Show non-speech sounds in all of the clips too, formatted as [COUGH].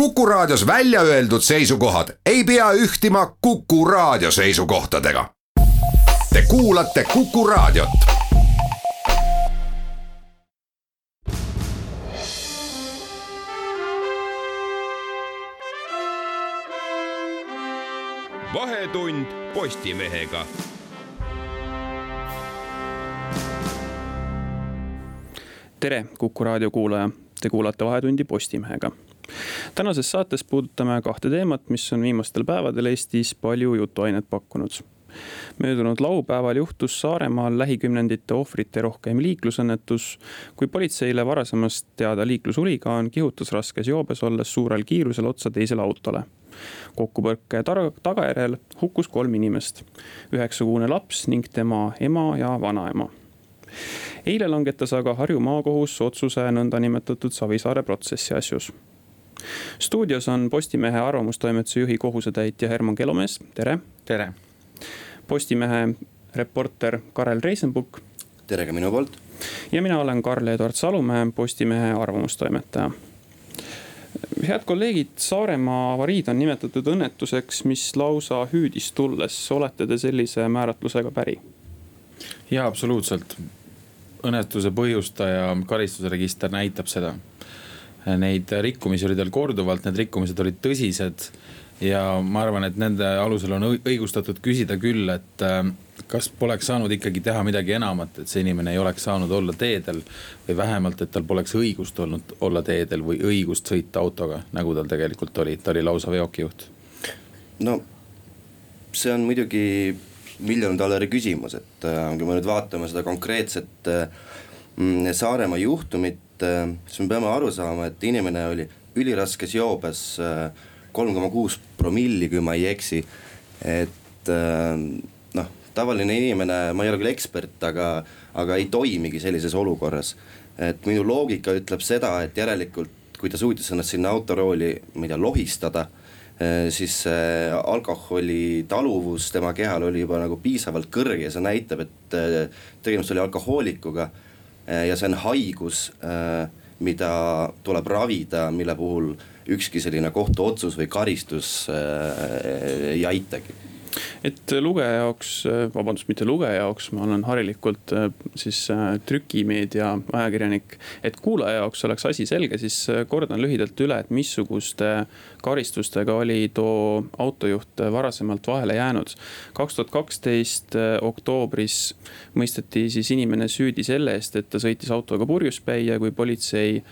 Kuku Raadios välja öeldud seisukohad ei pea ühtima Kuku Raadio seisukohtadega. Te kuulate Kuku Raadiot. vahetund Postimehega tere, Kuku raadio kuulaja, te kuulate Vahetundi Postimehega. Tänases saates puudutame kahte teemat, mis on viimastel päevadel Eestis palju jutuainet pakkunud. möödunud laupäeval juhtus Saaremaal lähikümnendite ohvrite rohkeim liiklusõnnetus, kui politseile varasemast teada liiklushuligaan kihutas raskes joobes olles suurel kiirusel otsa teisele autole kokkupõrke tagajärjel hukkus kolm inimest, üheksakuune laps ning tema ema ja vanaema eile langetas aga Harju maakohus otsuse nõndanimetatud Savisaare protsessi asjus. Stuudios on Postimehe arvamustoimetuse juhi kohusetäitja Herman Kelomees, tere. tere. Postimehe reporter Karel Reisenbuk. tere ka minu poolt. ja mina olen Karl-Eduard Salumäe, Postimehe arvamustoimetaja head kolleegid, Saaremaa avariid on nimetatud õnnetuseks, mis lausa hüüdis tulles, olete te sellise määratlusega päri? jaa, absoluutselt, õnnetuse põhjustaja karistuse register näitab seda. Neid rikkumisi oli tal korduvalt, need rikkumised olid tõsised. ja ma arvan, et nende alusel on õigustatud küsida küll, et äh, kas poleks saanud ikkagi teha midagi enamat, et see inimene ei oleks saanud olla teedel. või vähemalt, et tal poleks õigust olnud olla teedel või õigust sõita autoga, nagu tal tegelikult oli, ta oli lausa veokijuht. no see on muidugi miljon dollari küsimus, et äh, kui me nüüd vaatame seda konkreetset äh, mm, Saaremaa juhtumit, äh, siis me peame aru saama, et inimene oli üliraskes joobes, kolm koma kuus promilli, kui ma ei eksi. et noh, tavaline inimene, ma ei ole küll ekspert, aga, aga ei toimigi sellises olukorras. et minu loogika ütleb seda, et järelikult kui ta suutis ennast sinna autorooli, ma ei tea, lohistada Äh, siis see alkoholi taluvus tema kehal oli juba nagu piisavalt kõrge ja see näitab, et äh, tegemist oli alkohoolikuga. Äh, ja see on haigus, mida tuleb ravida, mille puhul ükski selline kohtuotsus või karistus ei aitagi et lugeja jaoks, vabandust, mitte lugeja jaoks, ma olen harilikult äh, siis äh, trükimeedia ajakirjanik. et kuulaja jaoks oleks asi selge, siis äh, kordan lühidalt üle, et missuguste karistustega oli too autojuht varasemalt vahele jäänud. kaks tuhat kaksteist oktoobris mõisteti siis inimene süüdi selle eest, et ta sõitis autoga purjuspäi ja kui politsei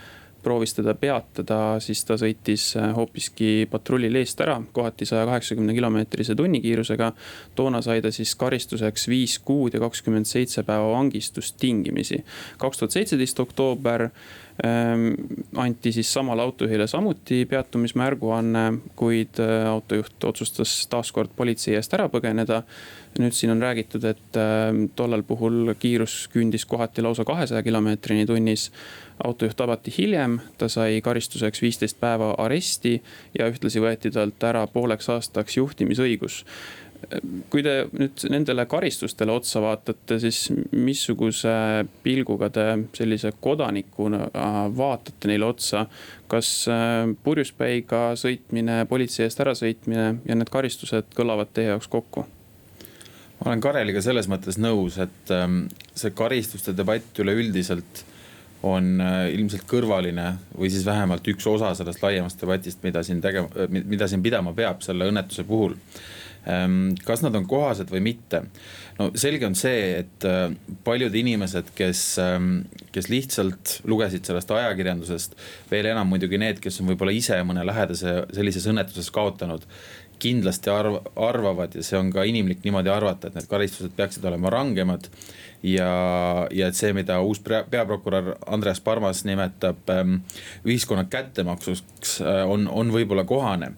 proovis teda peatada, siis ta sõitis äh, hoopiski patrullil eest ära, kohati saja kaheksakümne kilomeetrise tunnikiirusega. toona sai ta siis karistuseks viis kuud ja kakskümmend seitse päeva vangistust tingimisi. kaks tuhat seitseteist oktoober anti siis samale autojuhile samuti peatumismärguanne, kuid äh, autojuht otsustas taaskord politsei eest ära põgeneda. Nüüd siin on räägitud, et äh, tollel puhul kiirus küündis kohati lausa kahesaja kilomeetrini tunnis. Autojuht tabati hiljem, ta sai karistuseks viisteist päeva aresti ja ühtlasi võeti talt ära pooleks aastaks juhtimisõigus kui te nüüd nendele karistustele otsa vaatate, siis missuguse pilguga te sellise kodanikuna vaatate neile otsa? kas äh, purjuspäiga sõitmine, politsei eest ärasõitmine ja need karistused kõlavad teie jaoks kokku? ma olen Kareliga selles mõttes nõus, et ähm, see karistuste debatt üleüldiselt on äh, ilmselt kõrvaline või siis vähemalt üks osa sellest laiemast debatist, mida siin tegema, äh, mida siin pidama peab selle õnnetuse puhul. Ähm, kas nad on kohased või mitte? no selge on see, et äh, paljud inimesed, kes, ähm, kes lihtsalt lugesid sellest ajakirjandusest, veel enam muidugi need, kes on võib-olla ise mõne lähedase sellises õnnetuses kaotanud kindlasti arv, arvavad ja see on ka inimlik niimoodi arvata, et need karistused peaksid olema rangemad ja, ja et see, mida uus peaprokurör Andreas Parmas nimetab ähm, ühiskonna kättemaksuks äh,, on, on võib-olla kohane.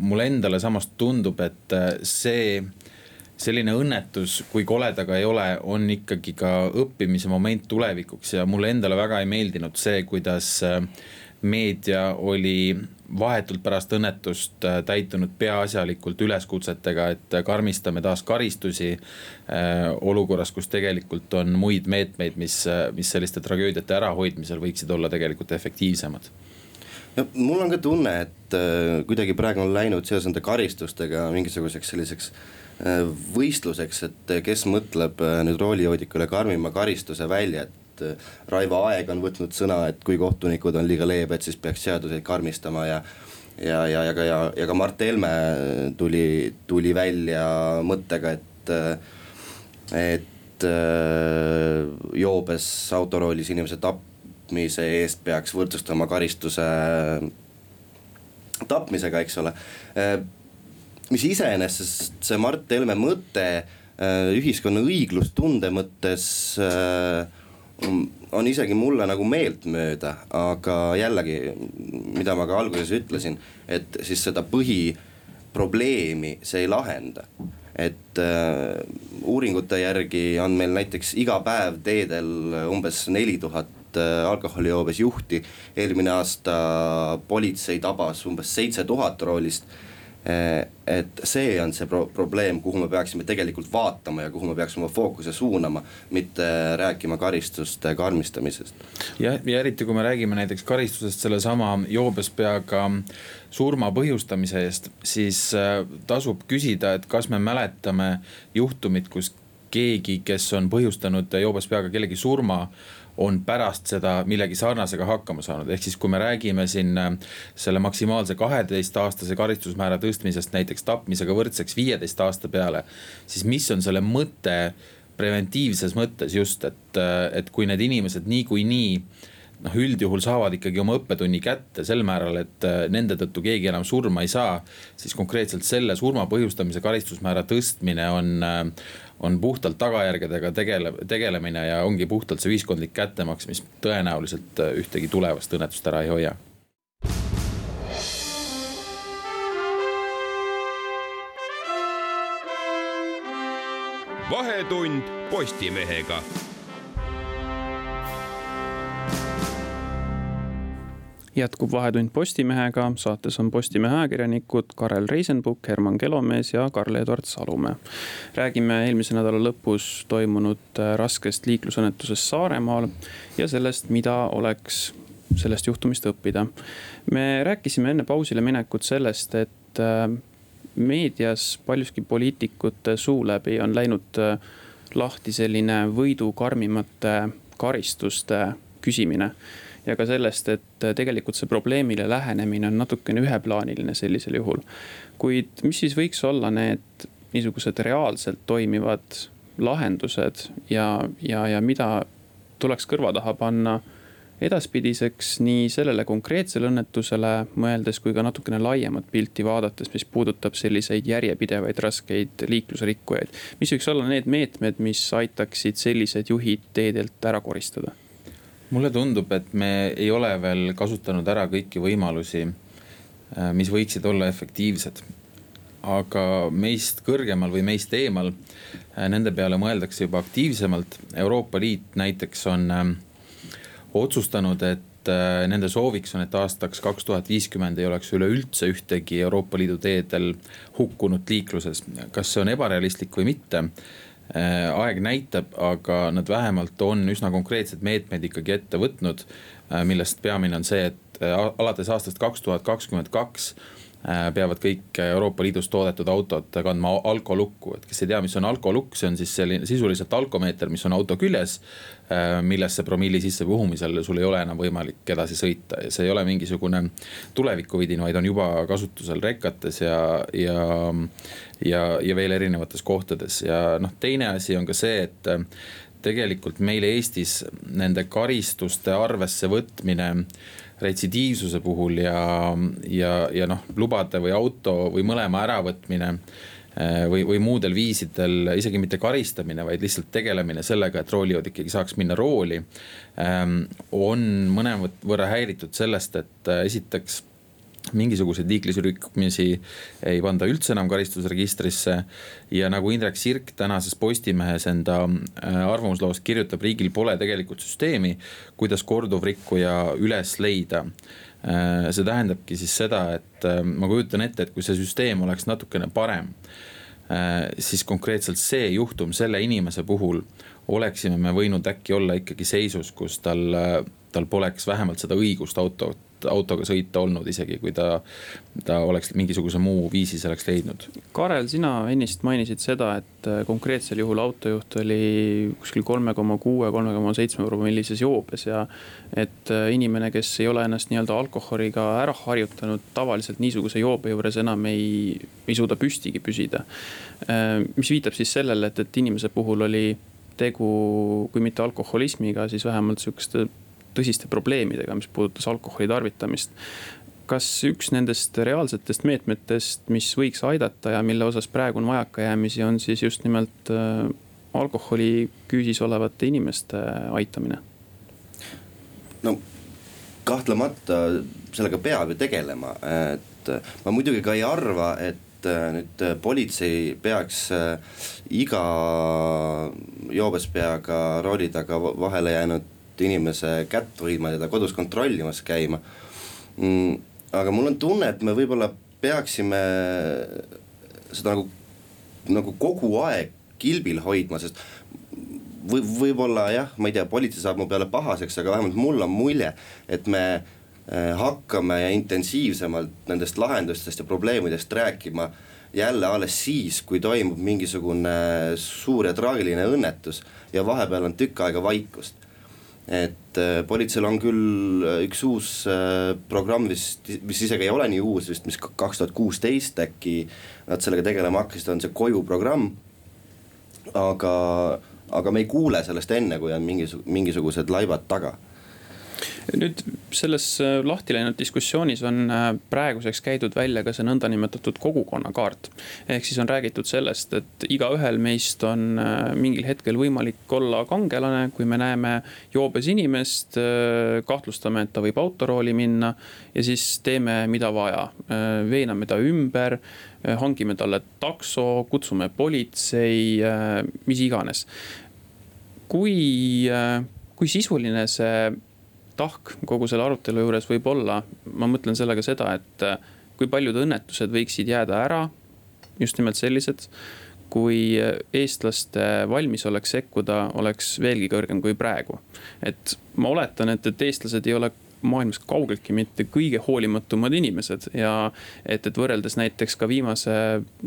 Mulle endale samas tundub, et äh, see selline õnnetus, kui kole ta ka ei ole, on ikkagi ka õppimise moment tulevikuks ja mulle endale väga ei meeldinud see, kuidas äh, meedia oli vahetult pärast õnnetust äh, täitunud peaasjalikult üleskutsetega, et karmistame taas karistusi olukorras, kus tegelikult on muid meetmeid, mis, mis selliste tragöödiate ärahoidmisel võiksid olla tegelikult efektiivsemad no mul on ka tunne, et äh, kuidagi praegu on läinud seoses nende karistustega mingisuguseks selliseks äh, võistluseks, et kes mõtleb äh, nüüd roolijoodikule karmima karistuse välja, et äh, Raivo Aeg on võtnud sõna, et kui kohtunikud on liiga leebed, siis peaks seaduseid karmistama ja ja, ja, ja ka, ja, ja ka Mart Helme tuli, tuli välja mõttega, et, et äh, joobes autoroolis inimese tapmise eest peaks võrdsustama karistuse tapmisega, eks ole. Mis iseenesest see Mart Helme mõte ühiskonna õiglustunde mõttes on isegi mulle nagu meeltmööda, aga jällegi, mida ma ka alguses ütlesin, et siis seda põhiprobleemi see ei lahenda. et äh, uuringute järgi on meil näiteks iga päev teedel umbes neli tuhat äh, alkoholijoobes juhti. eelmine aasta politsei tabas umbes seitse tuhat roolist Eh, et see on see pro probleem, kuhu me peaksime tegelikult vaatama ja kuhu me peaksime oma fookuse suunama, mitte rääkima karistuste karmistamisest. jah, ja eriti kui me räägime näiteks karistusest sellesama joobes peaga surma põhjustamise eest, siis äh, tasub küsida, et kas me mäletame juhtumit, kus keegi, kes on põhjustanud joobes peaga kellegi surma on pärast seda millegi sarnasega hakkama saanud, ehk siis kui me räägime siin äh, selle maksimaalse kaheteistaastase karistusmäära tõstmisest näiteks tapmisega võrdseks viieteist aasta peale. siis mis on selle mõte preventiivses mõttes just, et, äh, et kui need inimesed niikuinii nii noh, üldjuhul saavad ikkagi oma õppetunni kätte sel määral, et äh, nende tõttu keegi enam surma ei saa. siis konkreetselt selle surma põhjustamise karistusmäära tõstmine on, äh, on puhtalt tagajärgedega tegele-, tegelemine ja ongi puhtalt see ühiskondlik kättemaks, mis tõenäoliselt äh, ühtegi tulevast õnnetust ära ei hoia vahetund Postimehega jätkub Vahetund Postimehega, saates on Postimehe ajakirjanikud Karel Reisenbuk, Herman Kelomees ja Karl-Eduard Salumäe. räägime eelmise nädala lõpus toimunud äh, raskest liiklusõnnetusest Saaremaal ja sellest, mida oleks sellest juhtumist õppida. me rääkisime enne pausile minekut sellest, et äh, meedias paljuski poliitikute suu läbi on läinud äh, lahti selline võidu karmimate karistuste küsimine ja ka sellest, et tegelikult see probleemile lähenemine on natukene üheplaaniline sellisel juhul. kuid mis siis võiks olla need niisugused reaalselt toimivad lahendused ja, ja, ja mida tuleks kõrva taha panna edaspidiseks nii sellele konkreetsele õnnetusele mõeldes kui ka natukene laiemat pilti vaadates, mis puudutab selliseid järjepidevaid raskeid liiklusrikkujaid. mis võiks olla need meetmed, mis aitaksid sellised juhid teedelt ära koristada? Mulle tundub, et me ei ole veel kasutanud ära kõiki võimalusi, äh, mis võiksid olla efektiivsed. aga meist kõrgemal või meist eemal, äh, nende peale mõeldakse juba aktiivsemalt. Euroopa Liit näiteks on ähm, otsustanud, et äh, nende sooviks on, et aastaks kaks tuhat viiskümmend ei oleks üleüldse ühtegi Euroopa Liidu teedel hukkunut liikluses. kas see on ebarealistlik või mitte Äh, aeg näitab, aga nad vähemalt on üsna konkreetsed meetmed ikkagi ette võtnud. Äh, millest peamine on see, et äh, alates aastast kaks tuhat kakskümmend kaks peavad kõik Euroopa Liidus toodetud autod kandma alkolukku, et kes ei tea, mis on alkolukk, see on siis selline sisuliselt alkomeeter, mis on auto küljes. millesse promilli sisse puhumisel sul ei ole enam võimalik edasi sõita ja see ei ole mingisugune tulevikuvidin, vaid on juba kasutusel rekates ja, ja ja, ja veel erinevates kohtades ja noh, teine asi on ka see, et äh, tegelikult meil Eestis nende karistuste arvesse võtmine retsidiivsuse puhul ja, ja, ja noh, lubade või auto või mõlema äravõtmine äh, või, või muudel viisidel, isegi mitte karistamine, vaid lihtsalt tegelemine sellega, et roolijood ikkagi saaks minna rooli. Ähm, on mõnevõrra häiritud sellest, et äh, esiteks mingisuguseid liiklusrikkumisi ei panda üldse enam karistusregistrisse. ja nagu Indrek Sirk tänases Postimehes enda äh, arvamusloos kirjutab, riigil pole tegelikult süsteemi, kuidas korduvrikkuja üles leida äh, see tähendabki siis seda, et äh, ma kujutan ette, et kui see süsteem oleks natukene parem, siis konkreetselt see juhtum selle inimese puhul oleksime me võinud äkki olla ikkagi seisus, kus tal, tal poleks vähemalt seda õigust autot autoga sõita olnud, isegi kui ta, ta oleks mingisuguse muu viisi selleks leidnud. Karel, sina ennist mainisid seda, et äh, konkreetsel juhul autojuht oli kuskil kolme koma kuue, kolme koma seitsme promillises joobes ja. et äh, inimene, kes ei ole ennast nii-öelda alkoholiga ära harjutanud, tavaliselt niisuguse joobe juures enam ei, ei suuda püstigi püsida. Äh, mis viitab siis sellele, et, et inimese puhul oli tegu, kui mitte alkoholismiga, siis vähemalt sihukeste tõsiste probleemidega, mis puudutas alkoholi tarvitamist. kas üks nendest reaalsetest meetmetest, mis võiks aidata ja mille osas praegu on vajakajäämisi, on siis just nimelt äh, alkoholi küüsis olevate inimeste aitamine? no kahtlemata sellega peab ju tegelema, et ma muidugi ka ei arva, et äh, nüüd politsei peaks äh, iga joobes peaga rooli taga vahele jäänud inimese kätt hoidma, teda kodus kontrollimas käima mm,. aga mul on tunne, et me võib-olla peaksime seda nagu, nagu kogu aeg kilbil hoidma, sest või võib-olla jah, ma ei tea, politsei saab mu peale pahaseks, aga vähemalt mul on mulje, et me eh, hakkame intensiivsemalt nendest lahendustest ja probleemidest rääkima jälle alles siis, kui toimub mingisugune suur ja traagiline õnnetus ja vahepeal on tükk aega vaikust et äh, politseil on küll äh, üks uus äh, programm vist, mis isegi ei ole nii uus vist, mis kaks tuhat kuusteist äkki nad sellega tegelema hakkasid, on see koju programm. aga, aga me ei kuule sellest enne, kui on mingisugused, mingisugused laibad taga nüüd selles äh, lahti läinud diskussioonis on äh, praeguseks käidud välja ka see nõndanimetatud kogukonnakaart. ehk siis on räägitud sellest, et igaühel meist on äh, mingil hetkel võimalik olla kangelane, kui me näeme joobes inimest, kahtlustame, et ta võib autorooli minna ja siis teeme, mida vaja. veename ta ümber, hangime talle takso, kutsume politsei, mis iganes. kui, kui sisuline see tahk kogu selle arutelu juures võib olla, ma mõtlen sellega seda, et äh, kui paljud õnnetused võiksid jääda ära, just nimelt sellised kui eestlaste valmisolek sekkuda oleks veelgi kõrgem kui praegu. et ma oletan, et, et eestlased ei ole maailmas kaugeltki mitte kõige hoolimatumad inimesed ja et, et võrreldes näiteks ka viimase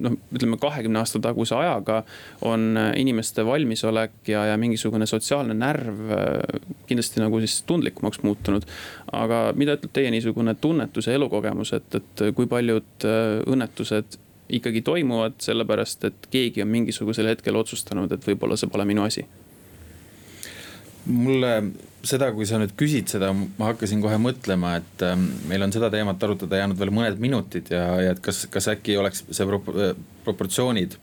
noh, ütleme kahekümne aasta taguse ajaga on inimeste valmisolek ja, ja mingisugune sotsiaalne närv äh, kindlasti nagu siis tundlikumaks muutunud. aga mida ütleb teie niisugune tunnetus ja elukogemus, et, et kui paljud äh, õnnetused ikkagi toimuvad sellepärast, et keegi on mingisugusel hetkel otsustanud, et võib-olla see pole minu asi mulle seda, kui sa nüüd küsid seda, ma hakkasin kohe mõtlema, et ähm, meil on seda teemat arutada jäänud veel mõned minutid ja, ja et kas, kas äkki oleks see prop proportsioonid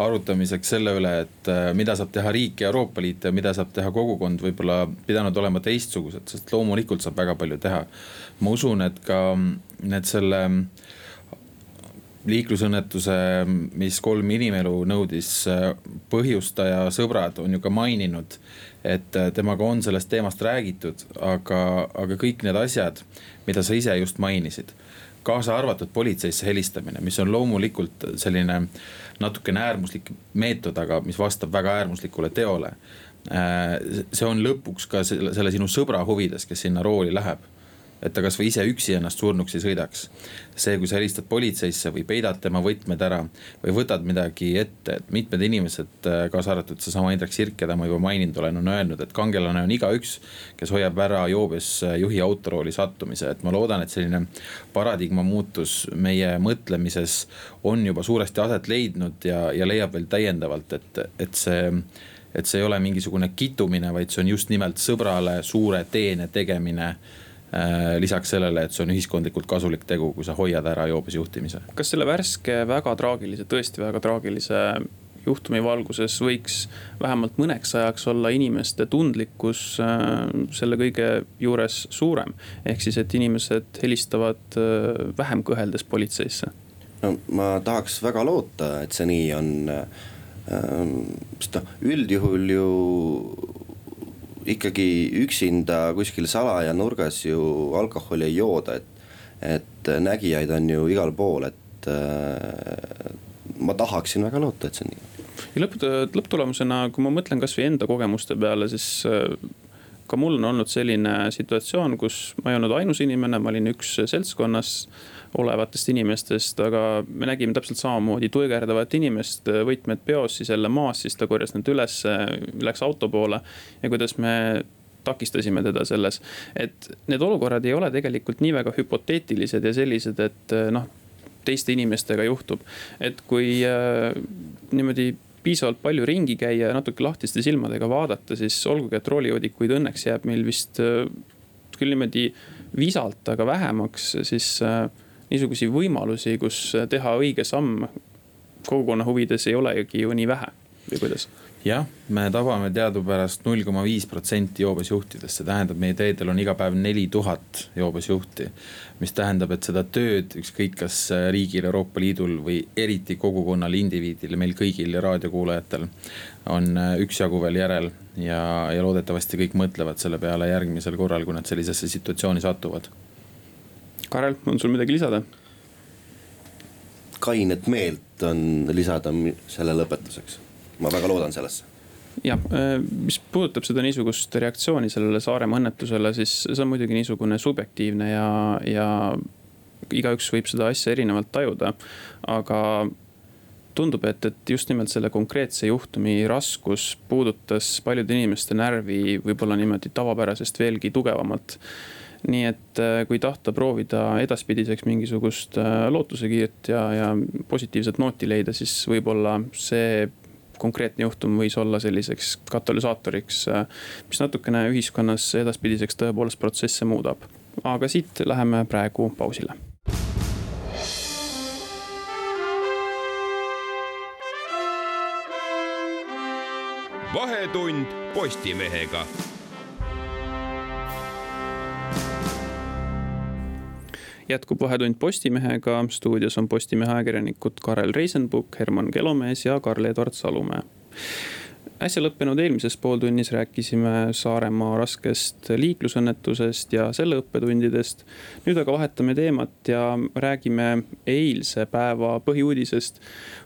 arutamiseks selle üle, et äh, mida saab teha riik ja Euroopa Liit ja mida saab teha kogukond, võib-olla pidanud olema teistsugused, sest loomulikult saab väga palju teha. ma usun, et ka need selle liiklusõnnetuse, mis kolm inimelu nõudis, äh, põhjustaja sõbrad on ju ka maininud et äh, temaga on sellest teemast räägitud, aga, aga kõik need asjad, mida sa ise just mainisid kaasa arvatud politseisse helistamine, mis on loomulikult selline natukene äärmuslik meetod, aga mis vastab väga äärmuslikule teole. Äh, see on lõpuks ka selle, selle sinu sõbra huvides, kes sinna rooli läheb et ta kasvõi ise üksi ennast surnuks ei sõidaks. see, kui sa helistad politseisse või peidad tema võtmed ära või võtad midagi ette, et mitmed inimesed, äh, kaasa arvatud seesama Indrek Sirk, keda ma juba maininud olen, on öelnud, et kangelane on igaüks, kes hoiab ära joobes äh, juhi autorooli sattumise, et ma loodan, et selline paradigma muutus meie mõtlemises on juba suuresti aset leidnud ja, ja leiab veel täiendavalt, et, et see et see ei ole mingisugune kitumine, vaid see on just nimelt sõbrale suure teene tegemine Äh, lisaks sellele, et see on ühiskondlikult kasulik tegu, kui sa hoiad ära joobes juhtimise. kas selle värske väga traagilise, tõesti väga traagilise juhtumi valguses võiks vähemalt mõneks ajaks olla inimeste tundlikkus äh, selle kõige juures suurem. ehk siis, et inimesed helistavad äh, vähem kõheldes politseisse. no ma tahaks väga loota, et see nii on. sest noh, üldjuhul ju ikkagi üksinda kuskil salaja nurgas ju alkoholi ei jooda, et. et nägijaid on ju igal pool, et äh, ma tahaksin väga loota, et see on nii. ja lõpp, lõpptulemusena, kui ma mõtlen kasvõi enda kogemuste peale, siis äh, ka mul on olnud selline situatsioon, kus ma ei olnud ainus inimene, ma olin üks seltskonnas olevatest inimestest, aga me nägime täpselt samamoodi tuigerdavat inimest, võtmed peos, siis jälle maas, siis ta korjas need üles, läks auto poole ja kuidas me takistasime teda selles. et need olukorrad ei ole tegelikult nii väga hüpoteetilised ja sellised, et noh, teiste inimestega juhtub. et kui äh, niimoodi piisavalt palju ringi käia ja natuke lahtiste silmadega vaadata, siis olgugi, et roolijoodikuid õnneks jääb meil vist äh, küll niimoodi visalt, aga vähemaks, siis äh, niisuguseid võimalusi, kus teha õige samm kogukonna huvides ei olegi ju nii vähe või kuidas? Jah, me tabame teadupärast null koma viis protsenti joobesjuhtidest, see tähendab, meie teedel on iga päev neli tuhat joobesjuhti. mis tähendab, et seda tööd ükskõik kas riigil, Euroopa Liidul või eriti kogukonnal, indiviidil meil kõigil ja raadiokuulajatel on üksjagu veel järel ja, ja loodetavasti kõik mõtlevad selle peale järgmisel korral, kui nad sellisesse situatsiooni satuvad. Karel, on sul midagi lisada? kainet meelt on lisada selle lõpetuseks ma väga loodan sellesse jah, äh, mis puudutab seda niisugust reaktsiooni sellele Saaremaa õnnetusele, siis see on muidugi niisugune subjektiivne ja, ja igaüks võib seda asja erinevalt tajuda. aga tundub, et, et just nimelt selle konkreetse juhtumi raskus puudutas paljude inimeste närvi võib-olla niimoodi tavapärasest veelgi tugevamalt nii et äh, kui tahta proovida edaspidiseks mingisugust äh, lootusekiirt ja, ja positiivset nooti leida, siis võib-olla see konkreetne juhtum võis olla selliseks katalüsaatoriks, mis natukene ühiskonnas edaspidiseks tõepoolest protsesse muudab. aga siit läheme praegu pausile. vahetund Postimehega jätkub Vahetund Postimehega, stuudios on Postimehe ajakirjanikud Karel Reisenbuk, Herman Kelomees ja Karl-Edvard Salumäe äsja lõppenud eelmises pooltunnis rääkisime Saaremaa raskest liiklusõnnetusest ja selle õppetundidest. nüüd aga vahetame teemat ja räägime eilse päeva põhiuudisest.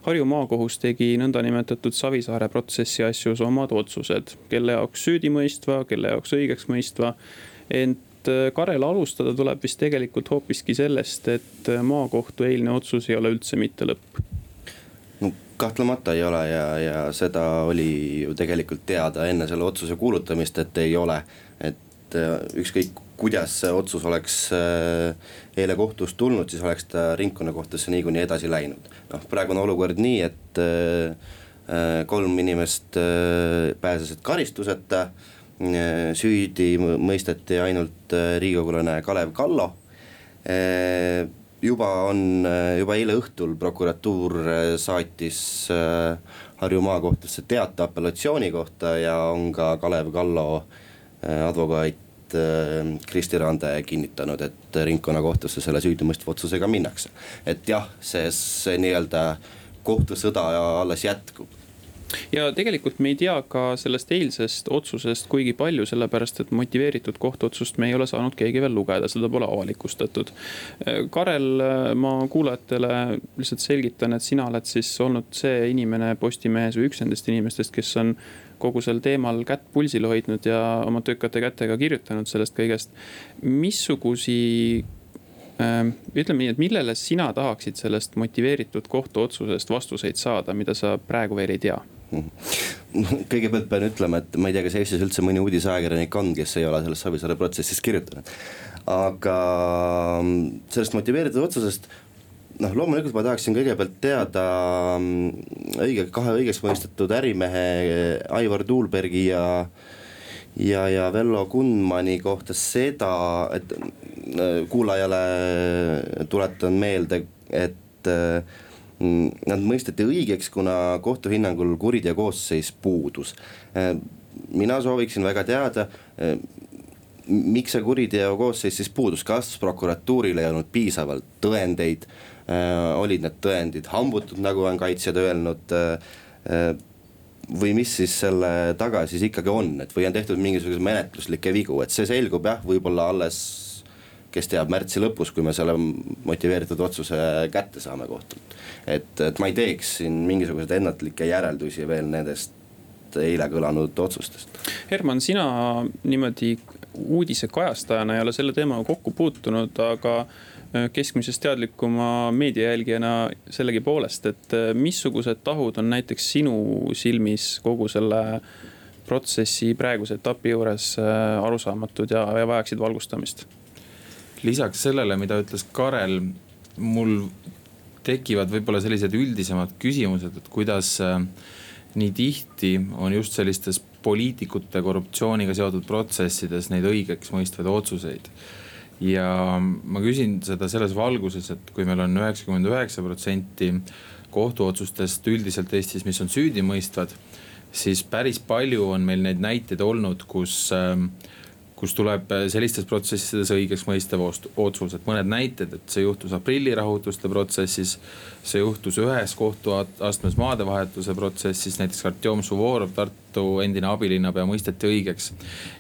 Harju maakohus tegi nõndanimetatud Savisaare protsessi asjus omad otsused, kelle jaoks süüdimõistva, kelle jaoks õigeksmõistva. ent et äh, Karel alustada tuleb vist tegelikult hoopiski sellest, et äh, maakohtu eilne otsus ei ole üldse mitte lõpp. no kahtlemata ei ole ja, ja seda oli ju tegelikult teada enne selle otsuse kuulutamist, et ei ole. et äh, ükskõik kuidas see otsus oleks eile kohtust tulnud, siis oleks ta ringkonnakohtusse niikuinii edasi läinud. noh, praegu on olukord nii, et kolm inimest pääsesid karistuseta süüdi mõisteti ainult äh, riigikogulane Kalev Kallo. Äh, juba on, juba eile õhtul prokuratuur saatis Harju maakohtusse teate apellatsiooni kohta ja on ka Kalev Kallo advokaat Kristi Rande kinnitanud, et ringkonnakohtusse selle süüdimõistva otsusega minnakse. et jah, see, see nii-öelda kohtusõda alles jätkub ja tegelikult me ei tea ka sellest eilsest otsusest kuigi palju, sellepärast et motiveeritud kohtuotsust me ei ole saanud keegi veel lugeda, seda pole avalikustatud. Karel, ma kuulajatele lihtsalt selgitan, et sina oled siis olnud see inimene Postimehes või üks nendest inimestest, kes on kogu sel teemal kätt pulsil hoidnud ja oma töökate kätega kirjutanud sellest kõigest. missugusi ähm, ütleme nii, et millele sina tahaksid sellest motiveeritud kohtuotsusest vastuseid saada, mida sa praegu veel ei tea? [LAUGHS] kõigepealt pean ütlema, et ma ei tea, kas Eestis üldse mõni uudisajakirjanik on, kes ei ole sellest Savisaare protsessist kirjutanud. aga mm, sellest motiveeritud otsusest noh, loomulikult ma tahaksin kõigepealt teada mm, õige, kahe õigeks mõistetud ärimehe Aivar Tuulbergi ja ja, ja Vello Kunmani kohta seda, et mm, kuulajale tuletan meelde, et äh, nad mõisteti õigeks, kuna kohtu hinnangul kuriteo koosseis puudus. Äh, mina sooviksin väga teada, äh, miks see kuriteo koosseis siis puudus, kas prokuratuuril ei olnud piisavalt tõendeid, äh, olid need tõendid hambutud, nagu on kaitsjad öelnud või mis siis selle taga siis ikkagi on, et või on tehtud mingisuguseid menetluslikke vigu, et see selgub jah, võib-olla alles kes teab, märtsi lõpus, kui me selle motiveeritud otsuse kätte saame kohtult. et, et ma ei teeks siin mingisuguseid ennatlikke järeldusi veel nendest eile kõlanud otsustest. Herman, sina niimoodi uudise kajastajana ei ole selle teemaga kokku puutunud, aga äh, keskmisest teadlikuma meediajälgijana sellegipoolest, et äh, missugused tahud on näiteks sinu silmis kogu selle protsessi praeguse etapi juures äh, arusaamatud ja, ja vajaksid valgustamist? Lisaks sellele, mida ütles Karel, mul tekivad võib-olla sellised üldisemad küsimused, et kuidas nii tihti on just sellistes poliitikute korruptsiooniga seotud protsessides neid õigeks mõistvaid otsuseid. ja ma küsin seda selles valguses, et kui meil on üheksakümmend üheksa protsenti kohtuotsustest üldiselt Eestis, mis on süüdimõistvad, siis päris palju on meil neid näiteid olnud, kus äh, kus tuleb äh, sellistes protsessides õigeks mõistev otsus, et mõned näited, et see juhtus aprillirahutuste protsessis. see juhtus ühes kohtuastmes maadevahetuse protsessis, näiteks Artjom Suvorov, Tartu endine abilinnapea mõisteti õigeks.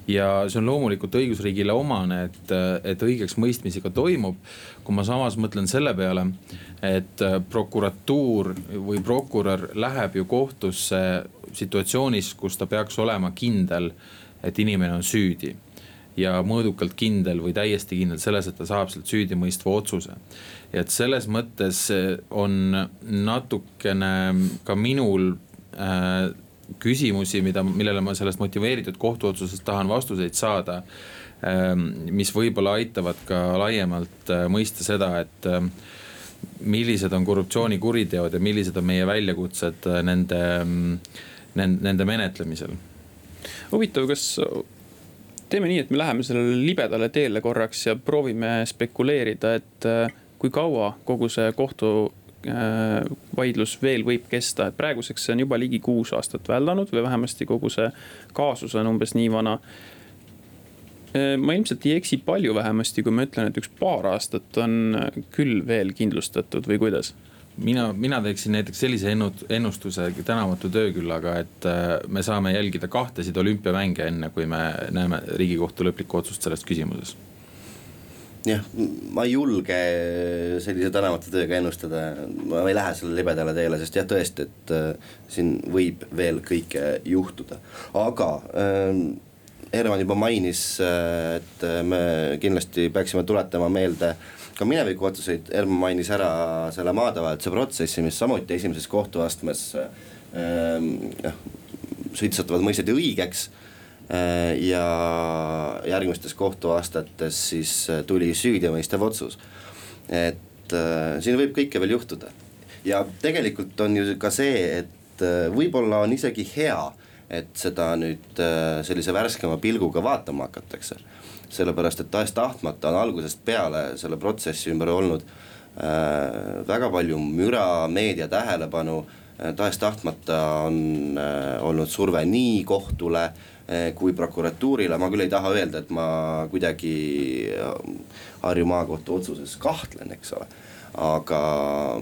ja see on loomulikult õigusriigile omane, et, et õigeksmõistmisi ka toimub. kui ma samas mõtlen selle peale, et äh, prokuratuur või prokurör läheb ju kohtusse situatsioonis, kus ta peaks olema kindel et inimene on süüdi ja mõõdukalt kindel või täiesti kindel selles, et ta saab sealt süüdimõistva otsuse. et selles mõttes on natukene ka minul äh, küsimusi, mida, millele ma sellest motiveeritud kohtuotsusest tahan vastuseid saada äh,. mis võib-olla aitavad ka laiemalt äh, mõista seda, et äh, millised on korruptsioonikuriteod ja millised on meie väljakutsed nende, nende, nende menetlemisel huvitav, kas teeme nii, et me läheme sellele libedale teele korraks ja proovime spekuleerida, et äh, kui kaua kogu see kohtu äh, vaidlus veel võib kesta, et praeguseks see on juba ligi kuus aastat väldanud või vähemasti kogu see kaasus on umbes nii vana. Äh, ma ilmselt ei eksi palju vähemasti, kui ma ütlen, et üks paar aastat on küll veel kindlustatud või kuidas mina, mina teeksin näiteks sellise ennustuse tänavatu tööküllaga, et äh, me saame jälgida kahtesid olümpiamänge, enne kui me näeme riigikohtu lõplikku otsust selles küsimuses. Jah, ma ei julge sellise tänavatu tööga ennustada, ma ei lähe sellele libedale teele, sest jah, tõesti, et äh, siin võib veel kõike juhtuda, aga äh, Herman juba mainis, äh, et me kindlasti peaksime tuletama meelde äh, ka mineviku otsuseid, Elm mainis ära selle maadevahetuse protsessi, mis samuti esimeses kohtuastmes ähm, jah äh,, süüdistatavad mõisteti õigeks äh, ja järgmistes kohtuaastates siis äh, tuli süüdimõistev otsus. et äh, siin võib kõike veel juhtuda. Ja tegelikult on ju ka see, et võib-olla on isegi hea, et seda nüüd sellise värskema pilguga vaatama hakatakse sellepärast et tahes-tahtmata on algusest peale selle protsessi ümber olnud äh, väga palju müra, meedia tähelepanu äh,. tahes-tahtmata on äh, olnud surve nii kohtule äh, kui prokuratuurile, ma küll ei taha öelda, et ma kuidagi äh, Harju maakohtu otsuses kahtlen, eks ole aga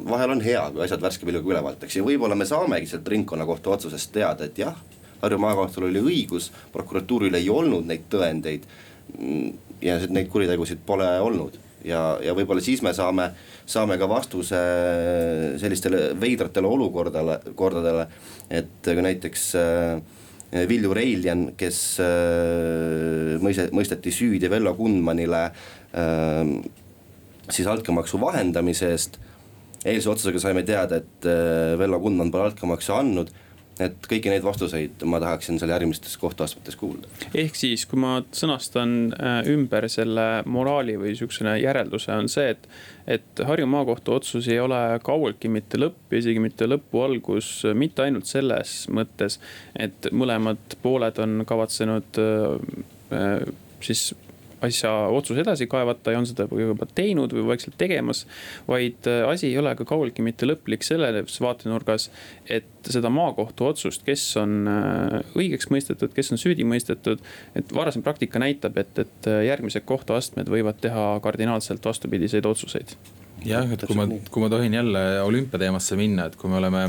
vahel on hea, kui asjad värske pilguga üle vaadatakse ja võib-olla me saamegi sealt ringkonnakohtu otsusest teada, et jah, Harju maakohtul oli õigus, prokuratuuril ei olnud neid tõendeid ja neid kuritegusid pole olnud ja, ja võib-olla siis me saame, saame ka vastuse sellistele veidratele olukordale, kordadele, et kui näiteks äh, Vilju Reiljan, kes äh, mõise-, mõisteti süüdi Vello Kundmanile äh, siis altkäemaksu vahendamise eest. eilse otsusega saime teada, et äh, Vello Kundman pole altkäemaksu andnud et kõiki neid vastuseid ma tahaksin seal järgmistes kohtuastmetes kuulda. ehk siis, kui ma sõnastan äh, ümber selle moraali või sihukese järelduse, on see, et. et Harju maakohtu otsus ei ole kaugeltki mitte lõpp isegi mitte lõpu algus, mitte ainult selles mõttes, et mõlemad pooled on kavatsenud äh, äh, siis asja otsus edasi kaevata ja on seda juba teinud või vaikselt tegemas. vaid äh, asi ei ole ka kaugeltki mitte lõplik selles vaatenurgas, et seda maakohtu otsust, kes on äh, õigeks mõistetud, kes on süüdi mõistetud. et varasem praktika näitab, et, et äh, järgmised kohtuastmed võivad teha kardinaalselt vastupidiseid otsuseid jah, et kui ma, kui ma tohin jälle olümpiateemasse minna, et kui me oleme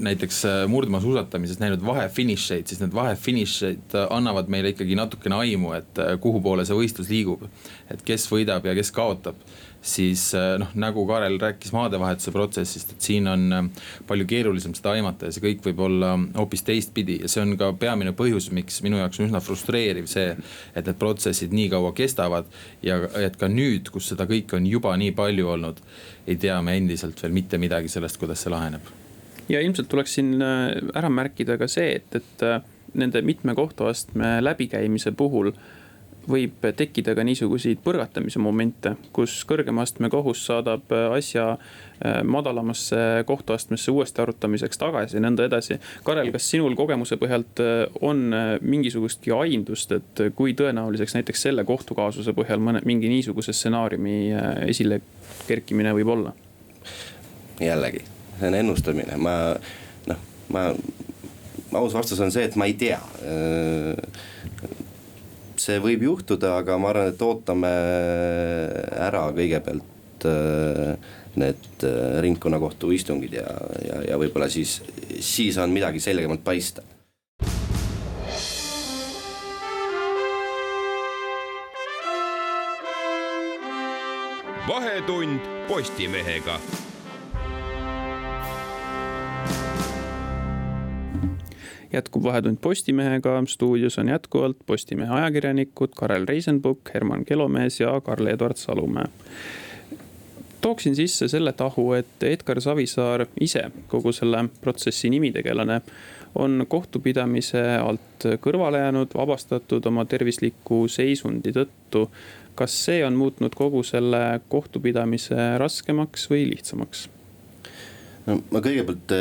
näiteks äh, murdmaasuusatamises näinud vahefinišeid, siis need vahefinišeid annavad meile ikkagi natukene aimu, et kuhu poole see võistlus liigub. et kes võidab ja kes kaotab siis äh, noh, nagu Karel rääkis maadevahetuse protsessist, et siin on äh, palju keerulisem seda aimata ja see kõik võib olla hoopis teistpidi ja see on ka peamine põhjus, miks minu jaoks on üsna frustreeriv see, et need protsessid nii kaua kestavad. ja et ka nüüd, kus seda kõike on juba nii palju olnud, ei tea me endiselt veel mitte midagi sellest, kuidas see laheneb. Ja ilmselt tuleks siin äh, ära märkida ka see, et, et nende mitme kohtuastme läbikäimise puhul võib tekkida ka niisuguseid põrgatamise momente, kus kõrgema astme kohus saadab äh, asja äh, madalamasse kohtuastmesse uuesti arutamiseks tagasi ja nõnda edasi. Karel, kas sinul kogemuse põhjalt äh, on mingisugustki aimdust, et kui tõenäoliseks näiteks selle kohtukaasuse põhjal mõne, mingi niisuguse stsenaariumi esile kerkimine võib olla? jällegi, see on ennustamine, ma noh, ma, aus vastus on see, et ma ei tea. See võib juhtuda, aga ma arvan, et ootame ära kõigepealt äh, need äh, ringkonnakohtu istungid ja, ja, ja võib-olla siis, siis on midagi selgemalt paista. vahetund Postimehega jätkub Vahetund Postimehega, stuudios on jätkuvalt Postimehe ajakirjanikud Karel Reisenbuk, Herman Kelomees ja Karl-Edvard Salumäe tooksin sisse selle tahu, et Edgar Savisaar ise, kogu selle protsessi nimitegelane, on kohtupidamise alt kõrvale jäänud, vabastatud oma tervisliku seisundi tõttu. kas see on muutnud kogu selle kohtupidamise raskemaks või lihtsamaks? no ma kõigepealt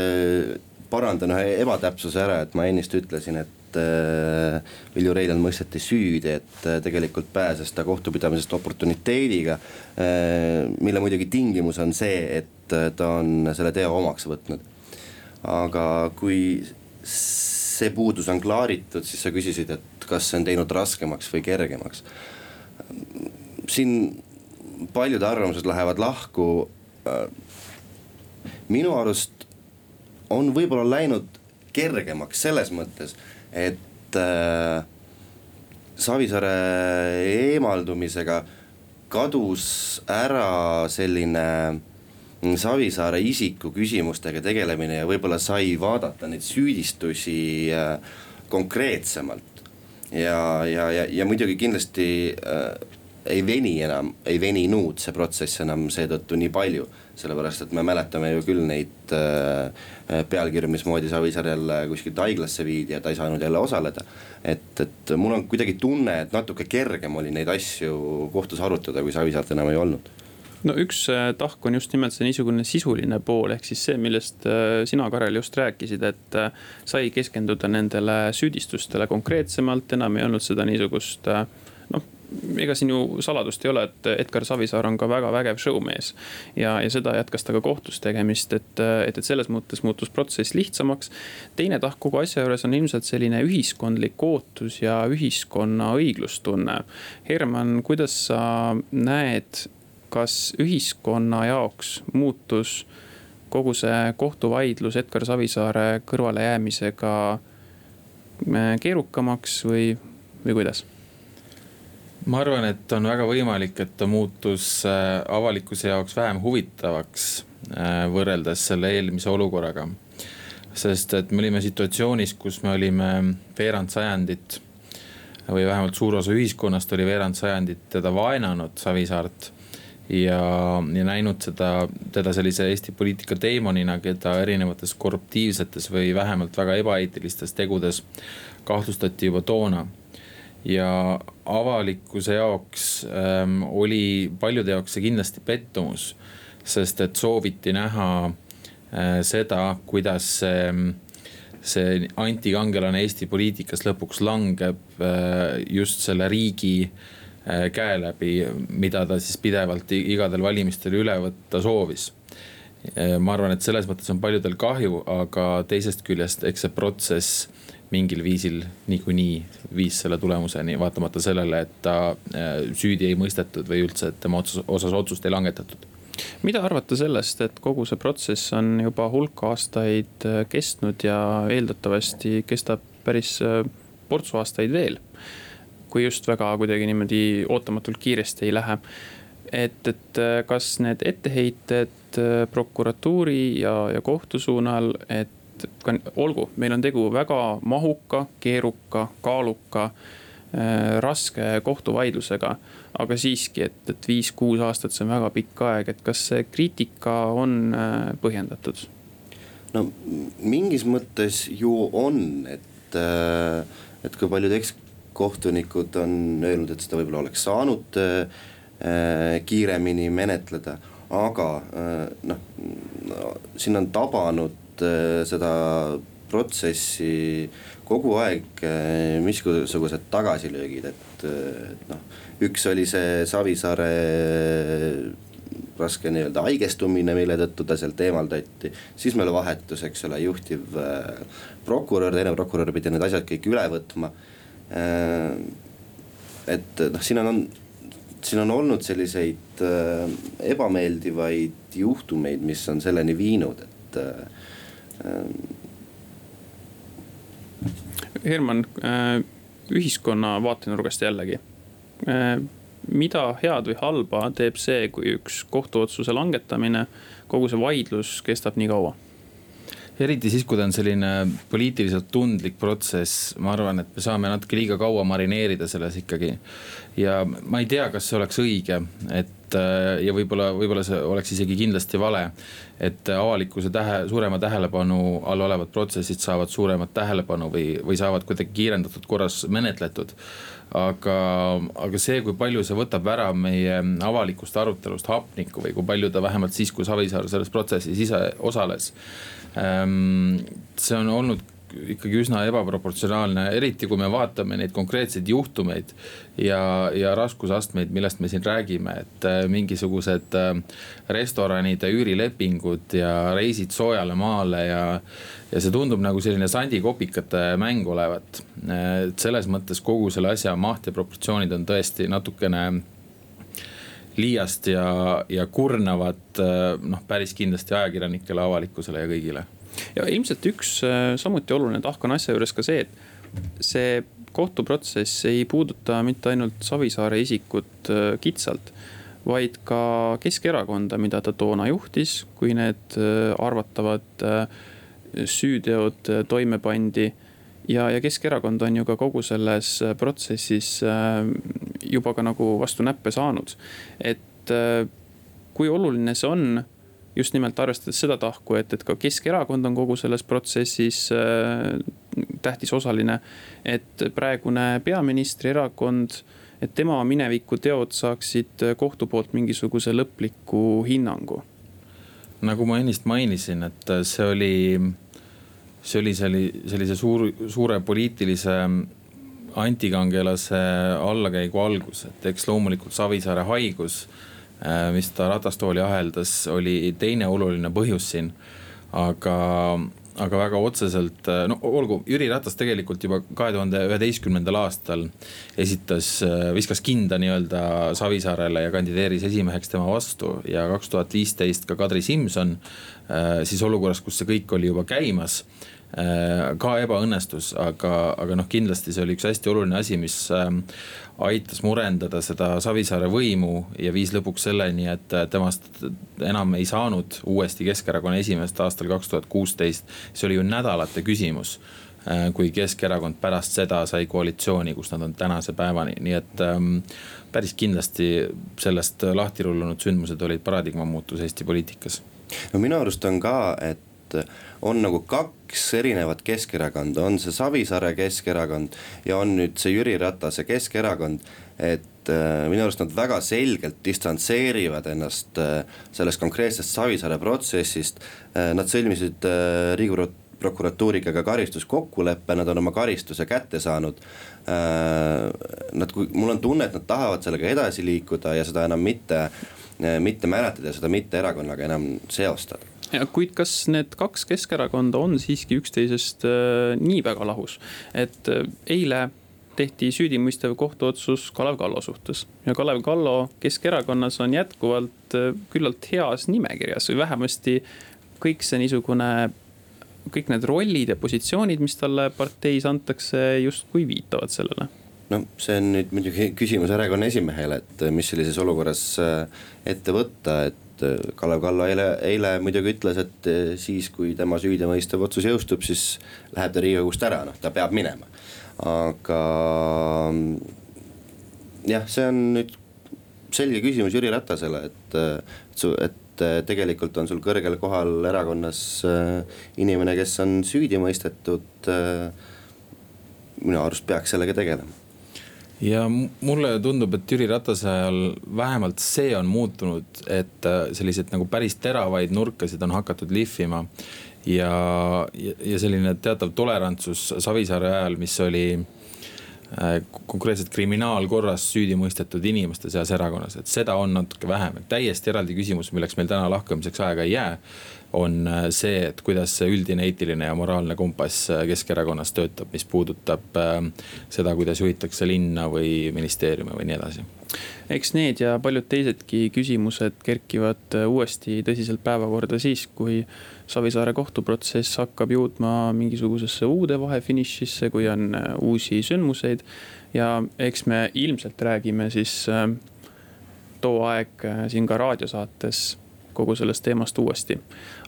parandan ühe ebatäpsuse ära, et ma ennist ütlesin, et äh, Vilju Reiljan mõisteti süüdi, et äh, tegelikult pääses ta kohtupidamisest oportuniteediga äh,. mille muidugi tingimus on see, et äh, ta on selle teo omaks võtnud. aga kui see puudus on klaaritud, siis sa küsisid, et kas see on teinud raskemaks või kergemaks. siin paljud arvamused lähevad lahku äh, minu arust on võib-olla läinud kergemaks selles mõttes, et äh, Savisaare eemaldumisega kadus ära selline Savisaare isiku küsimustega tegelemine ja võib-olla sai vaadata neid süüdistusi äh, konkreetsemalt. ja, ja, ja, ja muidugi kindlasti äh, ei veni enam, ei veninud see protsess enam seetõttu nii palju. sellepärast, et me mäletame ju küll neid äh, pealkirju, mismoodi Savisaar jälle kuskilt haiglasse viidi ja ta ei saanud jälle osaleda. et, et mul on kuidagi tunne, et natuke kergem oli neid asju kohtus arutada, kui Savisaart enam ei olnud no üks äh, tahk on just nimelt see niisugune sisuline pool, ehk siis see, millest äh, sina, Karel, just rääkisid, et äh, sai keskenduda nendele süüdistustele konkreetsemalt, enam ei olnud seda niisugust noh ega siin ju saladust ei ole, et Edgar Savisaar on ka väga vägev showmees. ja, ja seda jätkas ta ka kohtus tegemist, et, et, et selles mõttes muutus protsess lihtsamaks. teine tahk kogu asja juures on ilmselt selline ühiskondlik ootus ja ühiskonna õiglustunne. Herman, kuidas sa näed, kas ühiskonna jaoks muutus kogu see kohtuvaidlus Edgar Savisaare kõrvalejäämisega keerukamaks või, või kuidas? Ma arvan, et on väga võimalik, et ta muutus äh, avalikkuse jaoks vähem huvitavaks äh, võrreldes selle eelmise olukorraga. sest et me olime situatsioonis, kus me olime veerand sajandit või vähemalt suur osa ühiskonnast oli veerand sajandit teda vaenanud, Savisaart. ja, ja näinud seda, teda sellise Eesti poliitika teemonina, keda erinevates korruptiivsetes või vähemalt väga ebaeetilistes tegudes kahtlustati juba toona ja avalikkuse jaoks ähm, oli paljude jaoks see kindlasti pettumus. sest et sooviti näha äh, seda, kuidas see, see antikangelane Eesti poliitikas lõpuks langeb äh, just selle riigi äh, käe läbi, mida ta siis pidevalt igadel valimistel üle võtta soovis äh, ma arvan, et selles mõttes on paljudel kahju, aga teisest küljest, eks see protsess mingil viisil niikuinii viis selle tulemuseni, vaatamata sellele, et ta äh, süüdi ei mõistetud või üldse, tema osas otsust ei langetatud mida arvata sellest, et kogu see protsess on juba hulk aastaid äh, kestnud ja eeldatavasti kestab päris äh, portsu aastaid veel. kui just väga kuidagi niimoodi ootamatult kiiresti ei lähe. et, et kas need etteheited prokuratuuri ja, ja kohtu suunal, et olgu, meil on tegu väga mahuka, keeruka, kaaluka raske kohtuvaidlusega aga siiski, et, et viis-kuus aastat, see on väga pikk aeg, et kas see kriitika on äh, põhjendatud? no mingis mõttes ju on, et, äh, et kui paljud ekskohtunikud on öelnud, et seda võib-olla oleks saanud äh, kiiremini menetleda, aga noh no,, siin on tabanud seda protsessi kogu aeg missugused tagasilöögid, et, et noh üks oli see Savisaare raske nii-öelda haigestumine, mille tõttu ta sealt eemaldati. siis meil vahetus, eks ole, juhtiv äh, prokurör, teine prokurör pidi need asjad kõik üle võtma äh,. et noh, siin on, siin on olnud selliseid äh, ebameeldivaid juhtumeid, mis on selleni viinud, et. Herman, äh, ühiskonna vaatenurgast jällegi Äh, mida head või halba teeb see, kui üks kohtuotsuse langetamine, kogu see vaidlus kestab nii kaua? Eriti siis, kui ta on selline poliitiliselt tundlik protsess, ma arvan, et me saame natuke liiga kaua marineerida selles ikkagi. ja ma ei tea, kas see oleks õige, et äh, ja võib-olla, võib-olla see oleks isegi kindlasti vale. et avalikkuse tähe, suurema tähelepanu all olevad protsessid saavad suuremat tähelepanu või, või saavad kuidagi kiirendatud korras menetletud aga, aga see, kui palju see võtab ära meie avalikust arutelust hapnikku või kui palju ta vähemalt siis, kui Savisaar selles protsessis ise osales. Ehm, see on olnud ikkagi üsna ebaproportsionaalne, eriti kui me vaatame neid konkreetseid juhtumeid ja, ja raskusastmeid, millest me siin räägime, et äh, mingisugused äh, restoranide üürilepingud ja reisid soojale maale ja ja see tundub nagu selline sandikopikate mäng olevat. et selles mõttes kogu selle asja maht ja proportsioonid on tõesti natukene liiast ja, ja kurnavad noh, päris kindlasti ajakirjanikele, avalikkusele ja kõigile. ja ilmselt üks äh, samuti oluline tahk on asja juures ka see, et see kohtuprotsess ei puuduta mitte ainult Savisaare isikut äh, kitsalt vaid ka Keskerakonda, mida ta toona juhtis, kui need arvatavad süüteod toime pandi. Ja, ja Keskerakond on ju ka kogu selles äh, protsessis äh, juba ka nagu vastu näppe saanud. et kui oluline see on just nimelt arvestades seda tahku, et, et ka Keskerakond on kogu selles protsessis äh, tähtis osaline. et praegune peaministri erakond, et tema mineviku teod saaksid kohtu poolt mingisuguse lõpliku hinnangu nagu ma ennist mainisin, et see oli, see oli selli-, sellise suur, suure poliitilise antikangelase allakäigu algus, et eks loomulikult Savisaare haigus, äh, mis ta ratastooli aheldas, oli teine oluline põhjus siin. aga, aga väga otseselt, äh, no olgu, Jüri Ratas tegelikult juba kahe tuhande üheteistkümnendal aastal esitas, äh, viskas kinda nii-öelda Savisaarele ja kandideeris esimeheks tema vastu ja kaks tuhat viisteist ka Kadri Simson. Äh, siis olukorras, kus see kõik oli juba käimas ka ebaõnnestus, aga, aga noh, kindlasti see oli üks hästi oluline asi, mis aitas murendada seda Savisaare võimu ja viis lõpuks selleni, et temast enam ei saanud uuesti Keskerakonna esimeest aastal kaks tuhat kuusteist. see oli ju nädalate küsimus äh, kui Keskerakond pärast seda sai koalitsiooni, kus nad on tänase päevani, nii et ähm, päris kindlasti sellest lahti rullunud sündmused olid paradigma muutus Eesti poliitikas. no minu arust on ka, et on nagu kaks erinevat Keskerakonda, on see Savisaare Keskerakond ja on nüüd see Jüri Ratase Keskerakond. et äh, minu arust nad väga selgelt distantseerivad ennast äh, sellest konkreetsest Savisaare protsessist äh,. Nad sõlmisid äh, riigiprokuratuuriga ka karistuskokkuleppe, nad on oma karistuse kätte saanud äh,. Nad, mul on tunne, et nad tahavad sellega edasi liikuda ja seda enam mitte, äh, mitte mäletada seda mitte erakonnaga enam seostada kuid kas need kaks Keskerakonda on siiski üksteisest äh, nii väga lahus, et äh, eile tehti süüdimõistev kohtuotsus Kalev Kallo suhtes. Ja Kalev Kallo Keskerakonnas on jätkuvalt äh, küllalt heas nimekirjas või vähemasti kõik see niisugune kõik need rollid ja positsioonid, mis talle parteis antakse, justkui viitavad sellele. No see on nüüd muidugi küsimus erakonna esimehele, et mis sellises olukorras ette võtta, et Kalev Kallo eile, eile muidugi ütles, et siis, kui tema süüdimõistev otsus jõustub, siis läheb ta riigikogust ära, noh ta peab minema aga jah, see on nüüd selge küsimus Jüri Ratasele, et, et su, et tegelikult on sul kõrgel kohal erakonnas äh, inimene, kes on süüdi mõistetud äh,. minu arust peaks sellega tegelema ja mulle tundub, et Jüri Ratase ajal vähemalt see on muutunud, et äh, selliseid nagu päris teravaid nurkasid on hakatud lihvima ja, ja, ja selline teatav tolerantsus Savisaare ajal, mis oli äh, konkreetselt kriminaalkorras süüdi mõistetud inimeste seas erakonnas, et seda on natuke vähem, et täiesti eraldi küsimus, milleks meil täna lahkamiseks aega ei jää. On äh, see, et kuidas see üldine eetiline ja moraalne kompass äh, Keskerakonnas töötab, mis puudutab seda, kuidas juhitakse linna või ministeeriume või nii edasi eks need ja paljud teisedki küsimused kerkivad uuesti tõsiselt päevakorda siis, kui Savisaare kohtuprotsess hakkab jõudma mingisugusesse uude vahefinišisse, kui on äh, uusi sündmuseid. ja eks me ilmselt räägime siis äh, too aeg äh, siin ka raadiosaates kogu sellest teemast uuesti.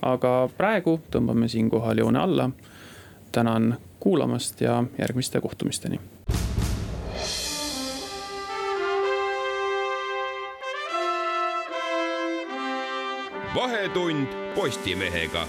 aga praegu tõmbame siinkohal joone alla. tänan kuulamast ja järgmiste kohtumisteni vahetund Postimehega